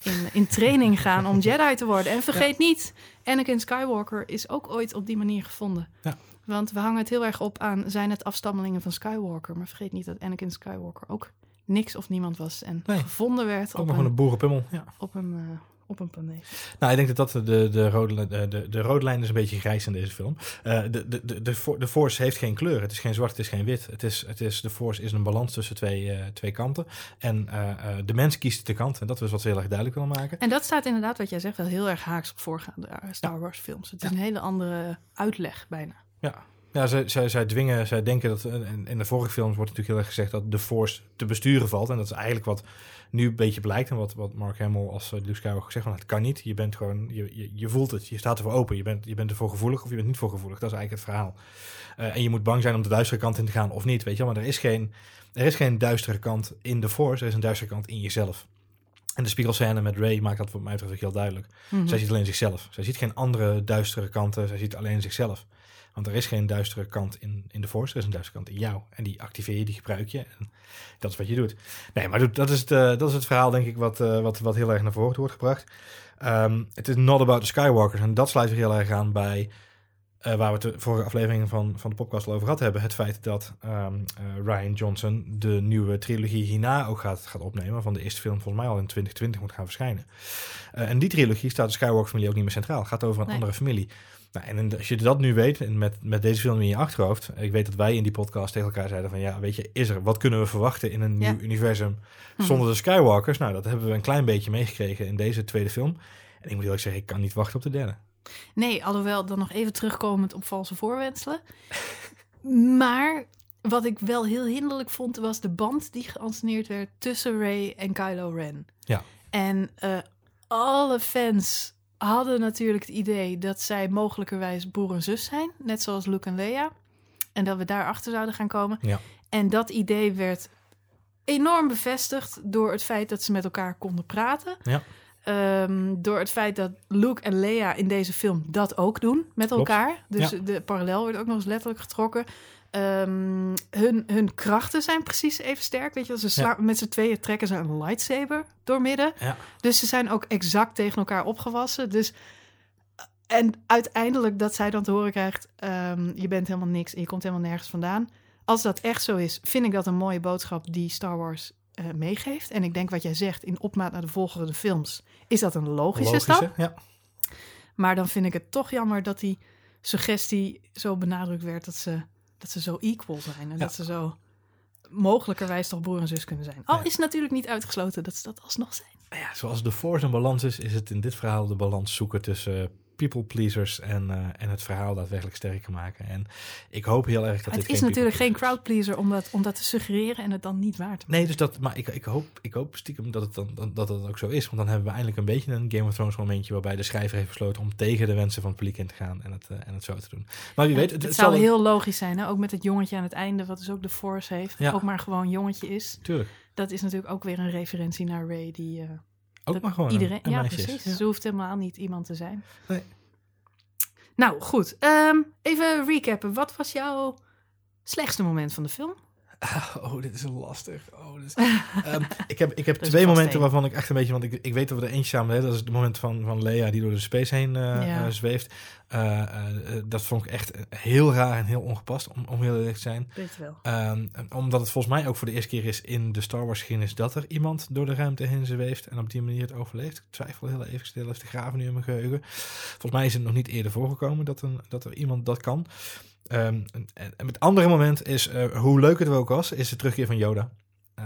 S1: in, in training *laughs* gaan om Jedi te worden. En vergeet niet, Anakin Skywalker is ook ooit op die manier gevonden.
S2: Ja.
S1: Want we hangen het heel erg op aan, zijn het afstammelingen van Skywalker? Maar vergeet niet dat Anakin Skywalker ook niks of niemand was. En
S2: Nee.
S1: gevonden werd
S2: Ook
S1: op
S2: nog een
S1: een,
S2: boerenpummel. Ja.
S1: op, een, eh, op een planeet.
S2: Nou, ik denk dat dat de, de, rode, de, de, de rode lijn is een beetje grijs in deze film. Eh, de, de, de, de, for- de Force heeft geen kleur. Het is geen zwart, het is geen wit. Het is, het is, de Force is een balans tussen twee, eh, twee kanten. En eh, de mens kiest de kant. En dat is wat ze heel erg duidelijk willen maken.
S1: En dat staat inderdaad, wat jij zegt, wel heel erg haaks op voorgaande Star Wars films. Het is
S2: Ja.
S1: een hele andere uitleg bijna.
S2: Ja, ja zij, zij, zij dwingen, zij denken dat. In de vorige films wordt natuurlijk heel erg gezegd dat de Force te besturen valt. En dat is eigenlijk wat nu een beetje blijkt. En wat, wat Mark Hamill als uh, Luke Skywalker gezegd van het kan niet. Je bent gewoon, je, je, je voelt het, je staat ervoor open. Je bent, je bent ervoor gevoelig of je bent niet voor gevoelig. Dat is eigenlijk het verhaal. Uh, en je moet bang zijn om de duistere kant in te gaan of niet. Weet je wel, maar er is geen, er is geen duistere kant in de Force. Er is een duistere kant in jezelf. En de spiegelscène met Ray maakt dat voor mij betreft heel duidelijk.
S1: Mhm.
S2: Zij ziet alleen zichzelf. Zij ziet geen andere duistere kanten. Zij ziet alleen zichzelf. Want er is geen duistere kant in, in de Force, er is een duistere kant in jou. En die activeer je, die gebruik je. En dat is wat je doet. Nee, maar dat is het, uh, dat is het verhaal, denk ik, wat, uh, wat, wat heel erg naar voren wordt gebracht. Um, het is not about the Skywalkers. En dat sluit weer heel erg aan bij uh, waar we het de vorige aflevering van, van de podcast al over gehad hebben. Het feit dat um, Ryan Johnson de nieuwe trilogie hierna ook gaat, gaat opnemen. Van de eerste film volgens mij al in 2020 moet gaan verschijnen. en die trilogie staat de Skywalker-familie ook niet meer centraal. Het gaat over een nee. andere familie. Nou, en als je dat nu weet, en met, met deze film in je achterhoofd, ik weet dat wij in die podcast tegen elkaar zeiden van ja, weet je, is er, wat kunnen we verwachten in een ja. nieuw universum zonder de Skywalkers? Nou, dat hebben we een klein beetje meegekregen in deze tweede film. En ik moet eerlijk zeggen, ik kan niet wachten op de derde.
S1: Nee, alhoewel dan nog even terugkomend op valse voorwenselen. *laughs* maar wat ik wel heel hinderlijk vond, was de band die geanceneerd werd tussen Ray en Kylo Ren.
S2: Ja.
S1: En uh, alle fans hadden natuurlijk het idee dat zij mogelijkerwijs broer en zus zijn, net zoals Luke en Leia. En dat we daarachter zouden gaan komen.
S2: Ja.
S1: En dat idee werd enorm bevestigd door het feit dat ze met elkaar konden praten.
S2: Ja.
S1: Um, door het feit dat Luke en Leia in deze film dat ook doen met elkaar. Dus ja. de parallel wordt ook nog eens letterlijk getrokken. Um, hun, hun krachten zijn precies even sterk. Weet je, ze ja. met z'n tweeën trekken ze een lightsaber doormidden.
S2: Ja.
S1: Dus ze zijn ook exact tegen elkaar opgewassen. Dus, en uiteindelijk dat zij dan te horen krijgt: um, je bent helemaal niks en je komt helemaal nergens vandaan. Als dat echt zo is, vind ik dat een mooie boodschap die Star Wars uh, meegeeft. En ik denk wat jij zegt, in opmaat naar de volgende films, is dat een logische,
S2: Logische
S1: stap.
S2: Ja.
S1: Maar dan vind ik het toch jammer dat die suggestie zo benadrukt werd dat ze, dat ze zo equal zijn. En
S2: Ja.
S1: dat ze zo mogelijkerwijs toch broer en zus kunnen zijn. Al
S2: Ja.
S1: is natuurlijk niet uitgesloten dat ze dat alsnog zijn.
S2: Nou ja, zoals de Force een balans is, is het in dit verhaal de balans zoeken tussen people pleasers en, eh, en het verhaal daadwerkelijk sterker maken. En ik hoop heel erg dat
S1: het
S2: dit
S1: is
S2: geen
S1: natuurlijk geen
S2: people pleaser
S1: crowdpleaser om dat, om dat te suggereren en het dan niet waar te
S2: is. Nee, dus dat, maar ik, ik, hoop, ik hoop stiekem dat het, dan, dat het ook zo is. Want dan hebben we eindelijk een beetje een Game of Thrones momentje waarbij de schrijver heeft besloten om tegen de wensen van het publiek in te gaan en het, eh, en het zo te doen. Maar wie
S1: Ja,
S2: weet,
S1: het,
S2: het,
S1: zou heel logisch zijn, hè? ook met het jongetje aan het einde, wat dus ook de Force heeft,
S2: Ja.
S1: ook maar gewoon jongetje is.
S2: Tuurlijk.
S1: Dat is natuurlijk ook weer een referentie naar Ray, die eh,
S2: Ook maar gewoon
S1: iedereen,
S2: een, een
S1: ja, precies.
S2: Ja.
S1: Ze hoeft helemaal niet iemand te zijn.
S2: Nee.
S1: Nou, goed. Ehm, even recappen. Wat was jouw slechtste moment van de film? *laughs*
S2: Oh, dit is lastig. Oh, dit is... *laughs* Ehm, ik heb, ik heb twee momenten waarvan ik echt een beetje... Want ik, ik weet dat we er eentje samen hebben. Dat is het moment van, van Lea die door de space heen eh,
S1: Ja.
S2: eh, zweeft. Eh, dat vond ik echt heel raar en heel ongepast, om, om heel eerlijk te zijn.
S1: Wel.
S2: Ehm, omdat het volgens mij ook voor de eerste keer is in de Star Wars geschiedenis... dat er iemand door de ruimte heen zweeft en op die manier het overleeft. Ik twijfel heel even stil, even te graven nu in mijn geheugen. Volgens mij is het nog niet eerder voorgekomen dat, een, dat er iemand dat kan. Ehm, en, en het andere moment is, eh, hoe leuk het ook was, is de terugkeer van Yoda. Eh,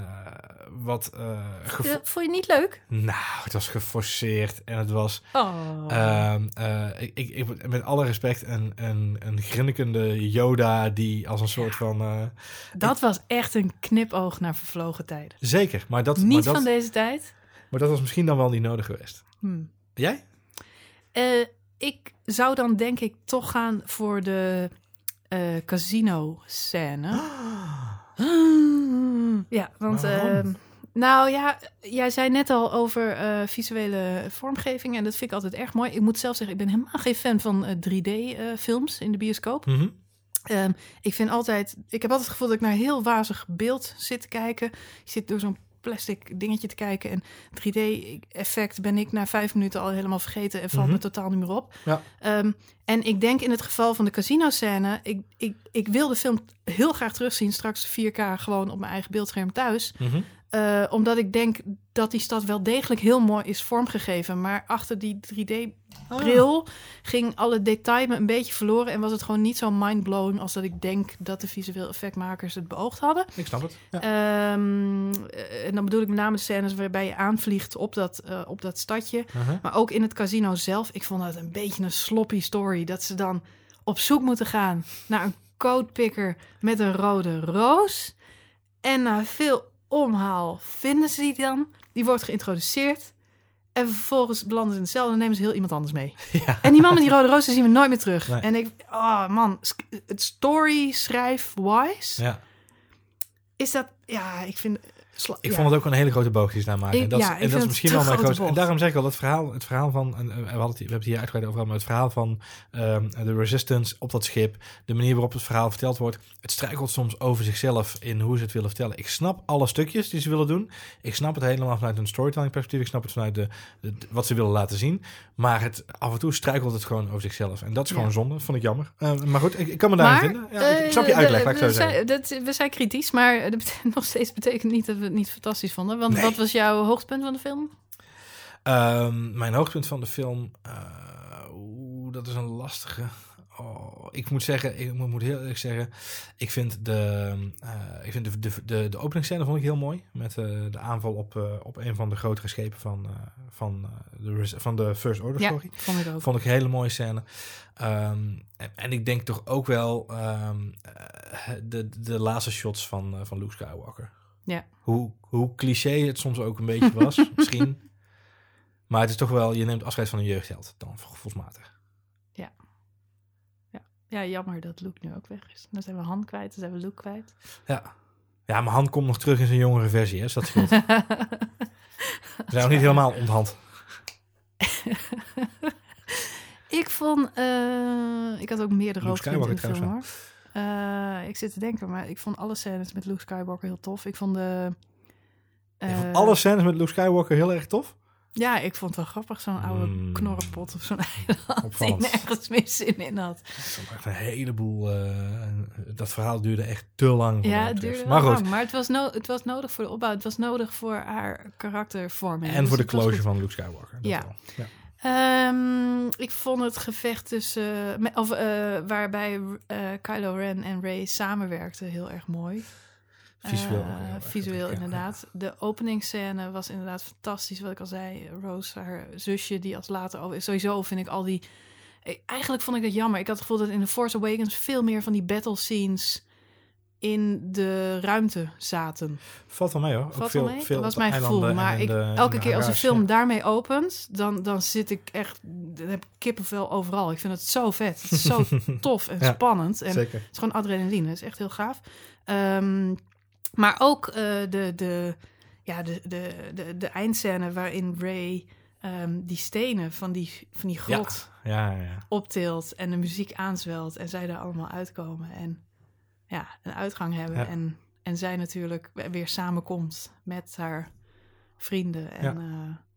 S2: wat
S1: Ja, vond je niet leuk?
S2: Nou, het was geforceerd en het was,
S1: Oh.
S2: ehm, eh, ik, ik, ik- met alle respect, een, een, een grinnikende Yoda die als een soort van...
S1: dat was echt een knipoog naar vervlogen tijden.
S2: zeker, maar dat,
S1: niet
S2: maar, dat,
S1: van deze tijd.
S2: maar dat was misschien dan wel niet nodig geweest.
S1: Hmm.
S2: Jij?
S1: Ik zou dan denk ik toch gaan voor de casino-scène. *gasps* Ja, want... Ehm, nou ja, jij zei net al over eh, visuele vormgeving en dat vind ik altijd erg mooi. Ik moet zelf zeggen, ik ben helemaal geen fan van 3D-films in de bioscoop.
S2: Mhm.
S1: Ehm, ik vind altijd, ik heb altijd het gevoel dat ik naar heel wazig beeld zit te kijken. Je zit door zo'n plastic dingetje te kijken en 3D-effect ben ik na vijf minuten al helemaal vergeten en valt
S2: Mhm.
S1: me totaal niet meer op.
S2: Ja.
S1: Ehm, en ik denk in het geval van de casino-scène, ik, ik, ik wil de film heel graag terugzien, straks 4K gewoon op mijn eigen beeldscherm thuis.
S2: Mhm.
S1: Eh, omdat ik denk dat die stad wel degelijk heel mooi is vormgegeven. Maar achter die 3D-bril ging alle detail me een beetje verloren. En was het gewoon niet zo mindblowing als dat ik denk dat de visueel effectmakers het beoogd hadden.
S2: Ik snap het. Ja.
S1: Ehm, eh, en dan bedoel ik met name de scènes waarbij je aanvliegt op dat, eh, op dat stadje.
S2: Mhm.
S1: Maar ook in het casino zelf. Ik vond het een beetje een sloppy story. Dat ze dan op zoek moeten gaan naar een codepicker met een rode roos. En na veel omhaal vinden ze die dan. Die wordt geïntroduceerd. En vervolgens belanden ze in hetzelfde en nemen ze heel iemand anders mee. *laughs*
S2: Ja.
S1: En die man met die rode roos die zien we nooit meer terug.
S2: Nee.
S1: En ik, oh man, het story schrijf wise
S2: Ja.
S1: is dat, ja, ik vind
S2: Ik
S1: ja.
S2: vond het ook een hele grote boog die ze daar maken.
S1: Ik-
S2: en dat,
S1: ja,
S2: en dat is misschien wel mijn
S1: grote
S2: grootste... En daarom zeg ik al, het verhaal, het verhaal van... En, we, hadden het, we hebben het hier uitgebreid over maar het verhaal van ehm, de Resistance op dat schip, de manier waarop het verhaal verteld wordt, het struikelt soms over zichzelf in hoe ze het willen vertellen. Ik snap alle stukjes die ze willen doen. Ik snap het helemaal vanuit een storytelling perspectief. Ik snap het vanuit de, de- de- wat ze willen laten zien. Maar het, af en toe struikelt het gewoon over zichzelf. En dat is
S1: Ja.
S2: gewoon zonde. Vond ik jammer. Eh, maar goed, ik, ik kan me daarin
S1: Maar,
S2: vinden. Ja, ik, ik snap je
S1: eh,
S2: uitleg, laat ik zo
S1: we
S2: zeggen.
S1: zijn, dat, we zijn kritisch, maar *laughs* dat betekent, nog steeds betekent niet dat we het niet fantastisch vonden. Want
S2: Nee.
S1: wat was jouw hoogtepunt van de film?
S2: Ehm, mijn hoogtepunt van de film, oeh, dat is een lastige. Oh, ik moet zeggen, ik moet, heel eerlijk zeggen, ik vind de, eh, ik vind de, de, de, de openingsscène vond ik heel mooi. Met eh, de aanval op, op een van de grotere schepen van, van, de, van de First Order,
S1: Ja,
S2: sorry.
S1: vond ik ook.
S2: Vond ik een hele mooie scène. Ehm, en, en ik denk toch ook wel ehm, eh, de, de laatste shots van, van Luke Skywalker.
S1: Ja.
S2: Hoe, hoe cliché het soms ook een beetje was, *laughs* misschien. Maar het is toch wel, je neemt afscheid van een jeugdheld dan, gevoelsmatig.
S1: Ja, jammer dat Luke nu ook weg is. Dan zijn we Han kwijt, dan zijn we Luke kwijt.
S2: Ja. Ja, maar Han komt nog terug in zijn jongere versie, hè, dus dat scheelt. *laughs* We zijn nog niet helemaal onthand.
S1: ik vond... eh, ik had ook meerdere
S2: Luke
S1: hoogtepunten in de film, hoor. Eh, ik zit te denken, maar ik vond alle scènes met Luke Skywalker heel tof. Ik vond de... Eh,
S2: vond alle scènes met Luke Skywalker heel erg tof.
S1: Ja, ik vond het wel grappig, zo'n oude
S2: Mm.
S1: knorrenpot of zo'n *laughs* eiland die nergens meer zin in had.
S2: Echt een heleboel... eh, dat verhaal duurde echt te lang.
S1: Ja, het duurde
S2: Maar goed,
S1: lang, maar het was, no het was nodig voor de opbouw. Het was nodig voor haar karaktervorming.
S2: en
S1: Dus
S2: voor de closure van Luke Skywalker. dat
S1: Ja.
S2: wel. ja.
S1: Ehm, ik vond het gevecht tussen... of, eh, waarbij eh, Kylo Ren en Rey samenwerkten heel erg mooi.
S2: Visueel.
S1: Eh, visueel
S2: ja.
S1: inderdaad. De openingsscène was inderdaad fantastisch. Wat ik al zei, Rose, haar zusje, die als later over... Sowieso vind ik al die... Eigenlijk vond ik het jammer. Ik had het gevoel dat in The Force Awakens veel meer van die battle scenes in de ruimte zaten.
S2: Valt wel mee hoor. Ook
S1: Valt
S2: veel,
S1: wel mee?
S2: veel
S1: dat was mijn gevoel. Maar ik,
S2: de-
S1: elke keer als een film daarmee opent, dan, dan zit ik echt... Dan heb ik kippenvel overal. Ik vind het zo vet. Het is zo *laughs* tof en
S2: Ja,
S1: spannend. En
S2: Zeker.
S1: het is gewoon adrenaline. Het is echt heel gaaf. Ehm, maar ook eh, de, de, ja, de, de, de, de eindscène waarin Ray ehm, die stenen van die, van die grot
S2: Ja, ja, ja.
S1: optilt en de muziek aanzwelt en zij daar allemaal uitkomen en ja, een uitgang hebben.
S2: Ja.
S1: En, en zij natuurlijk weer samenkomt met haar vrienden. En,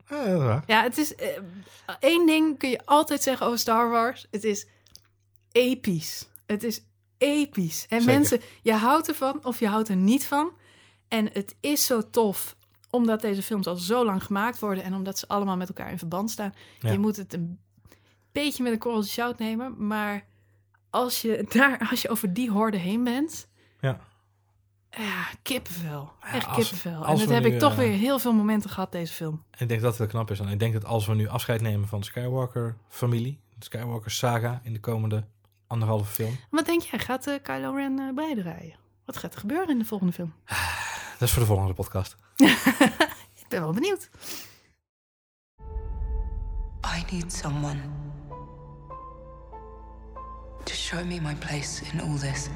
S2: Ja.
S1: ja.
S2: Ja,
S1: het is eh, één ding kun je altijd zeggen over Star Wars. Het is episch. Het is episch. En
S2: Zeker.
S1: mensen, je houdt ervan of je houdt er niet van. En het is zo tof omdat deze films al zo lang gemaakt worden en omdat ze allemaal met elkaar in verband staan.
S2: Ja.
S1: Je moet het een beetje met een korreltje zout nemen, maar als je daar, als je over die horde heen bent,
S2: Ja.
S1: ja, kippenvel. Echt
S2: als-
S1: kippenvel.
S2: als
S1: en dat heb
S2: nu,
S1: ik toch
S2: eh,
S1: weer heel veel momenten gehad, deze film.
S2: En ik denk dat het wel knap is. En ik denk dat als we nu afscheid nemen van de Skywalker-familie, de Skywalker-saga in de komende anderhalve film,
S1: Wat denk jij? Gaat eh, Kylo Ren eh bijdraaien? Wat gaat er gebeuren in de volgende film?
S2: dat is voor de volgende podcast. *laughs*
S1: Ik ben wel benieuwd.
S3: I need someone show me my place in all this.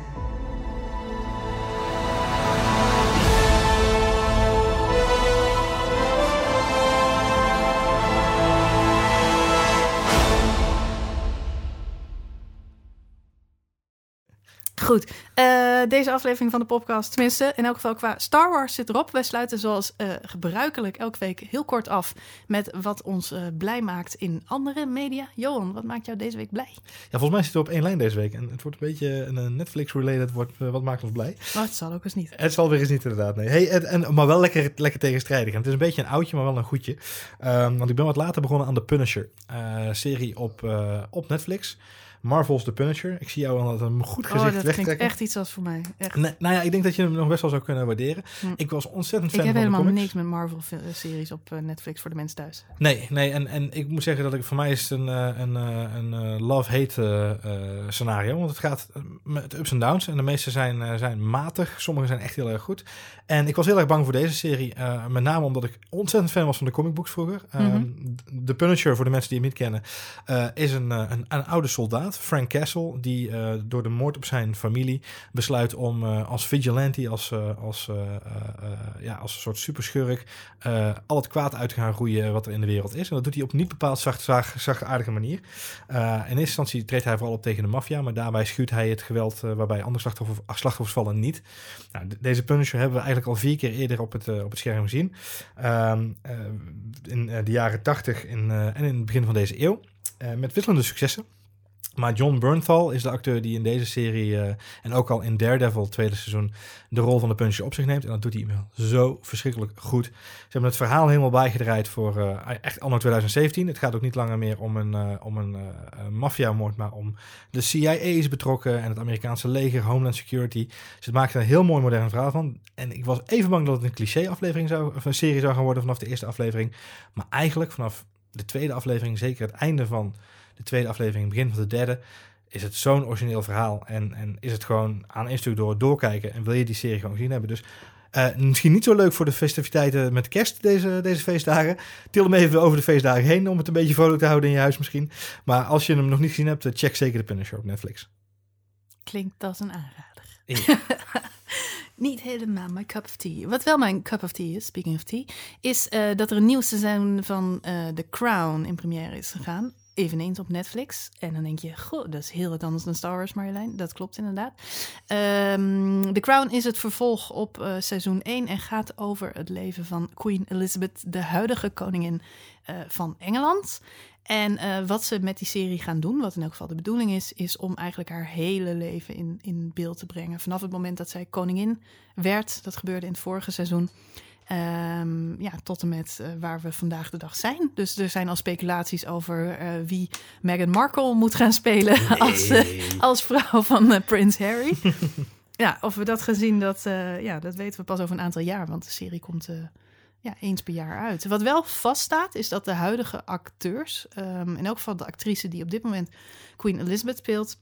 S1: Goed, eh, deze aflevering van de podcast, tenminste in elk geval qua Star Wars zit erop. Wij sluiten zoals eh, gebruikelijk elke week heel kort af met wat ons eh, blij maakt in andere media. Johan, wat maakt jou deze week blij?
S2: Ja, volgens mij zitten we op één lijn deze week. En het wordt een beetje een Netflix-related, wat maakt ons blij.
S1: Oh, het zal ook eens niet.
S2: Het zal weer eens niet inderdaad, nee. Hey, en, en- maar wel lekker, lekker tegenstrijdig. En het is een beetje een oudje, maar wel een goedje. Ehm, want ik ben wat later begonnen aan The Punisher. serie op, op Netflix. Marvel's The Punisher. Ik zie jou al met een goed
S1: Oh,
S2: gezicht
S1: dat klinkt echt iets als voor mij. Echt.
S2: Nee, nou ja, ik denk dat je hem nog best wel zou kunnen waarderen.
S1: Hm.
S2: Ik was ontzettend
S1: Ik
S2: fan
S1: heb
S2: van de
S1: helemaal
S2: comics.
S1: niks met Marvel-series op eh, Netflix voor de mensen thuis.
S2: Nee, nee en, en ik moet zeggen dat ik voor mij is het een, eh, een, eh, een eh, love-hate eh, eh, scenario. Want het gaat eh, met ups en downs. En de meeste zijn, eh, zijn matig. Sommige zijn echt heel erg goed. En ik was heel erg bang voor deze serie. eh, met name omdat ik ontzettend fan was van de comicbooks vroeger.
S1: Mhm.
S2: De Punisher, voor de mensen die hem niet kennen, eh, is een, eh, een, een oude soldaat. Frank Castle, die uh, door de moord op zijn familie besluit om uh, als vigilante, als, uh, als, ja, als een soort superschurk, al het kwaad uit te gaan roeien wat er in de wereld is. En dat doet hij op niet bepaald zacht, zacht, manier. in eerste instantie treedt hij vooral op tegen de maffia, maar daarbij schuwt hij het geweld waarbij andere slachtoffers, vallen niet. Nou, deze Punisher hebben we eigenlijk al vier keer eerder op het, op het scherm gezien. Ehm, in de jaren 80 in, en in het begin van deze eeuw. Met wisselende successen. Maar John Bernthal is de acteur die in deze serie uh, en ook al in Daredevil, tweede seizoen, de rol van de Punisher op zich neemt. En dat doet hij zo verschrikkelijk goed. Ze hebben het verhaal helemaal bijgedraaid voor uh, echt anno 2017. Het gaat ook niet langer meer om een, uh, om een maffiamoord, maar om de CIA is betrokken en het Amerikaanse leger, Homeland Security. Dus het maakt een heel mooi modern verhaal van. En ik was even bang dat het een cliché-aflevering zou, of een serie zou gaan worden vanaf de eerste aflevering. Maar eigenlijk vanaf de tweede aflevering, zeker het einde van de tweede aflevering, begin van de derde, is het zo'n origineel verhaal. En, en is het gewoon aan stuk door doorkijken en wil je die serie gewoon gezien hebben. Dus uh, misschien niet zo leuk voor de festiviteiten met kerst deze, deze feestdagen. Til hem even over de feestdagen heen om het een beetje vrolijk te houden in je huis misschien. Maar als je hem nog niet gezien hebt, eh, check zeker de Punisher op Netflix.
S1: Klinkt als een aanrader. Ja. *laughs* niet helemaal mijn cup of tea. Wat wel mijn cup of tea is, speaking of tea, is uh, dat er een nieuw seizoen van uh, The Crown in première is gegaan. Eveneens op Netflix. En dan denk je, goh, dat is heel wat anders dan Star Wars, Marjolein. Dat klopt inderdaad. Um, The Crown is het vervolg op uh, seizoen 1 en gaat over het leven van Queen Elizabeth, de huidige koningin van Engeland. En uh, wat ze met die serie gaan doen, wat in elk geval de bedoeling is, is om eigenlijk haar hele leven in, in beeld te brengen. Vanaf het moment dat zij koningin werd, dat gebeurde in het vorige seizoen, um, ja, tot en met uh, waar we vandaag de dag zijn. Dus er zijn al speculaties over uh, wie Meghan Markle moet gaan spelen nee. als, als vrouw van Prins Harry. *laughs* ja, of we dat gezien, dat, ja, dat weten we pas over een aantal jaar, want de serie komt ja, eens per jaar uit. Wat wel vaststaat, is dat de huidige acteurs, um, in elk geval de actrice die op dit moment Queen Elizabeth speelt,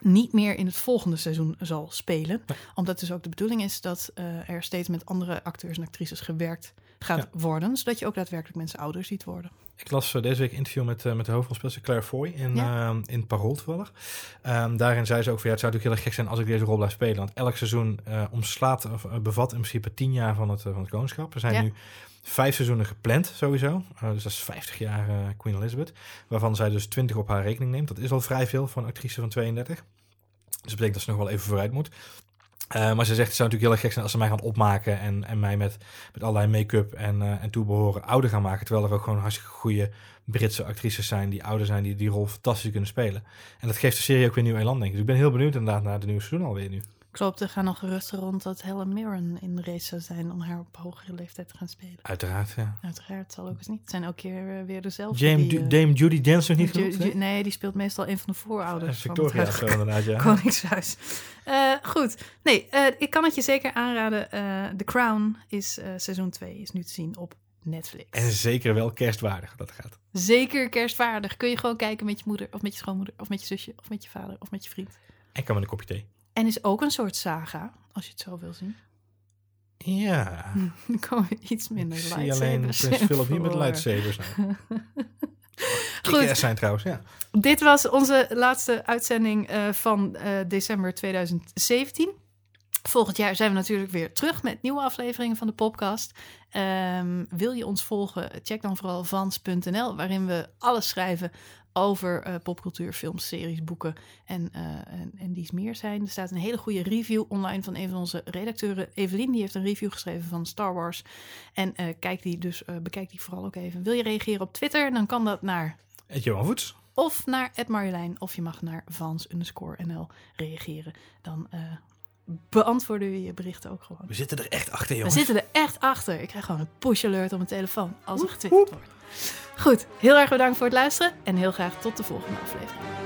S1: niet meer in het volgende seizoen zal spelen. Omdat dus ook de bedoeling is dat uh, er steeds met andere acteurs en actrices gewerkt gaat ja. worden. Zodat je ook daadwerkelijk mensen ouder ziet worden.
S2: Ik las uh, deze week een interview met, uh, met de hoofdrolspeelster Claire Foy in, ja. uh, in Parool toevallig. Um, daarin zei ze ook van ja, het zou natuurlijk heel erg gek zijn als ik deze rol blijf spelen. Want elk seizoen omslaat of bevat in principe tien jaar van het, van het koningschap. Er zijn ja. nu vijf seizoenen gepland sowieso. Uh, dus dat is 50 jaar uh, Queen Elizabeth. Waarvan zij dus 20 op haar rekening neemt. Dat is al vrij veel voor een actrice van 32. Dus dat betekent dat ze nog wel even vooruit moet. Uh, maar ze zegt, het zou natuurlijk heel erg gek zijn als ze mij gaan opmaken en, en mij met, met allerlei make-up en, en toebehoren ouder gaan maken. Terwijl er ook gewoon hartstikke goede Britse actrices zijn die ouder zijn, die die rol fantastisch kunnen spelen. En dat geeft de serie ook weer nieuw elan, denk ik. Dus ik ben heel benieuwd inderdaad naar de nieuwe seizoen alweer nu.
S1: Klopt, er gaan nog geruchten rond dat Helen Mirren in de race zou zijn om haar op hogere leeftijd te gaan spelen.
S2: Uiteraard, ja.
S1: Uiteraard, zal ook eens niet. Het zijn elke keer weer dezelfde.
S2: Dame, die, uh, Dame Judy Dench nog niet
S1: Ju
S2: genoemd?
S1: Nee, die speelt meestal een van de voorouders.
S2: Uh, Victoria,
S1: van
S2: het inderdaad, ja. *laughs*
S1: Koningshuis. Uh, goed, nee, ik kan het je zeker aanraden. The Crown is seizoen 2, is nu te zien op Netflix.
S2: En zeker wel kerstwaardig dat gaat.
S1: Zeker kerstwaardig. Kun je gewoon kijken met je moeder, of met je schoonmoeder, of met je zusje, of met je vader, of met je vriend.
S2: En kan met een kopje thee.
S1: En is ook een soort saga, als je het zo wil zien.
S2: Ja.
S1: Dan *laughs* komen we iets minder
S2: Ik zie alleen Prins Philip niet met lightsabers. Nou. *laughs*
S1: Goed.
S2: zijn trouwens, ja.
S1: Dit was onze laatste uitzending uh, van uh, december 2017. Volgend jaar zijn we natuurlijk weer terug met nieuwe afleveringen van de podcast. Um, wil je ons volgen? Check dan vooral vans.nl, waarin we alles schrijven over uh, popcultuur, films, series, boeken en, uh, en, en dies meer zijn. Er staat een hele goede review online van een van onze redacteuren, Evelien. Die heeft een review geschreven van Star Wars. En uh, kijk die dus, bekijk die vooral ook even. Wil je reageren op Twitter, dan kan dat naar...
S2: Johan Voets.
S1: Of naar Marjolein, of je mag naar Vans NL reageren. Dan beantwoorden we je berichten ook gewoon.
S2: We zitten er echt achter, jongens.
S1: We zitten er echt achter. Ik krijg gewoon een push alert op mijn telefoon als er getwitterd wordt. Goed, heel erg bedankt voor het luisteren en heel graag tot de volgende aflevering.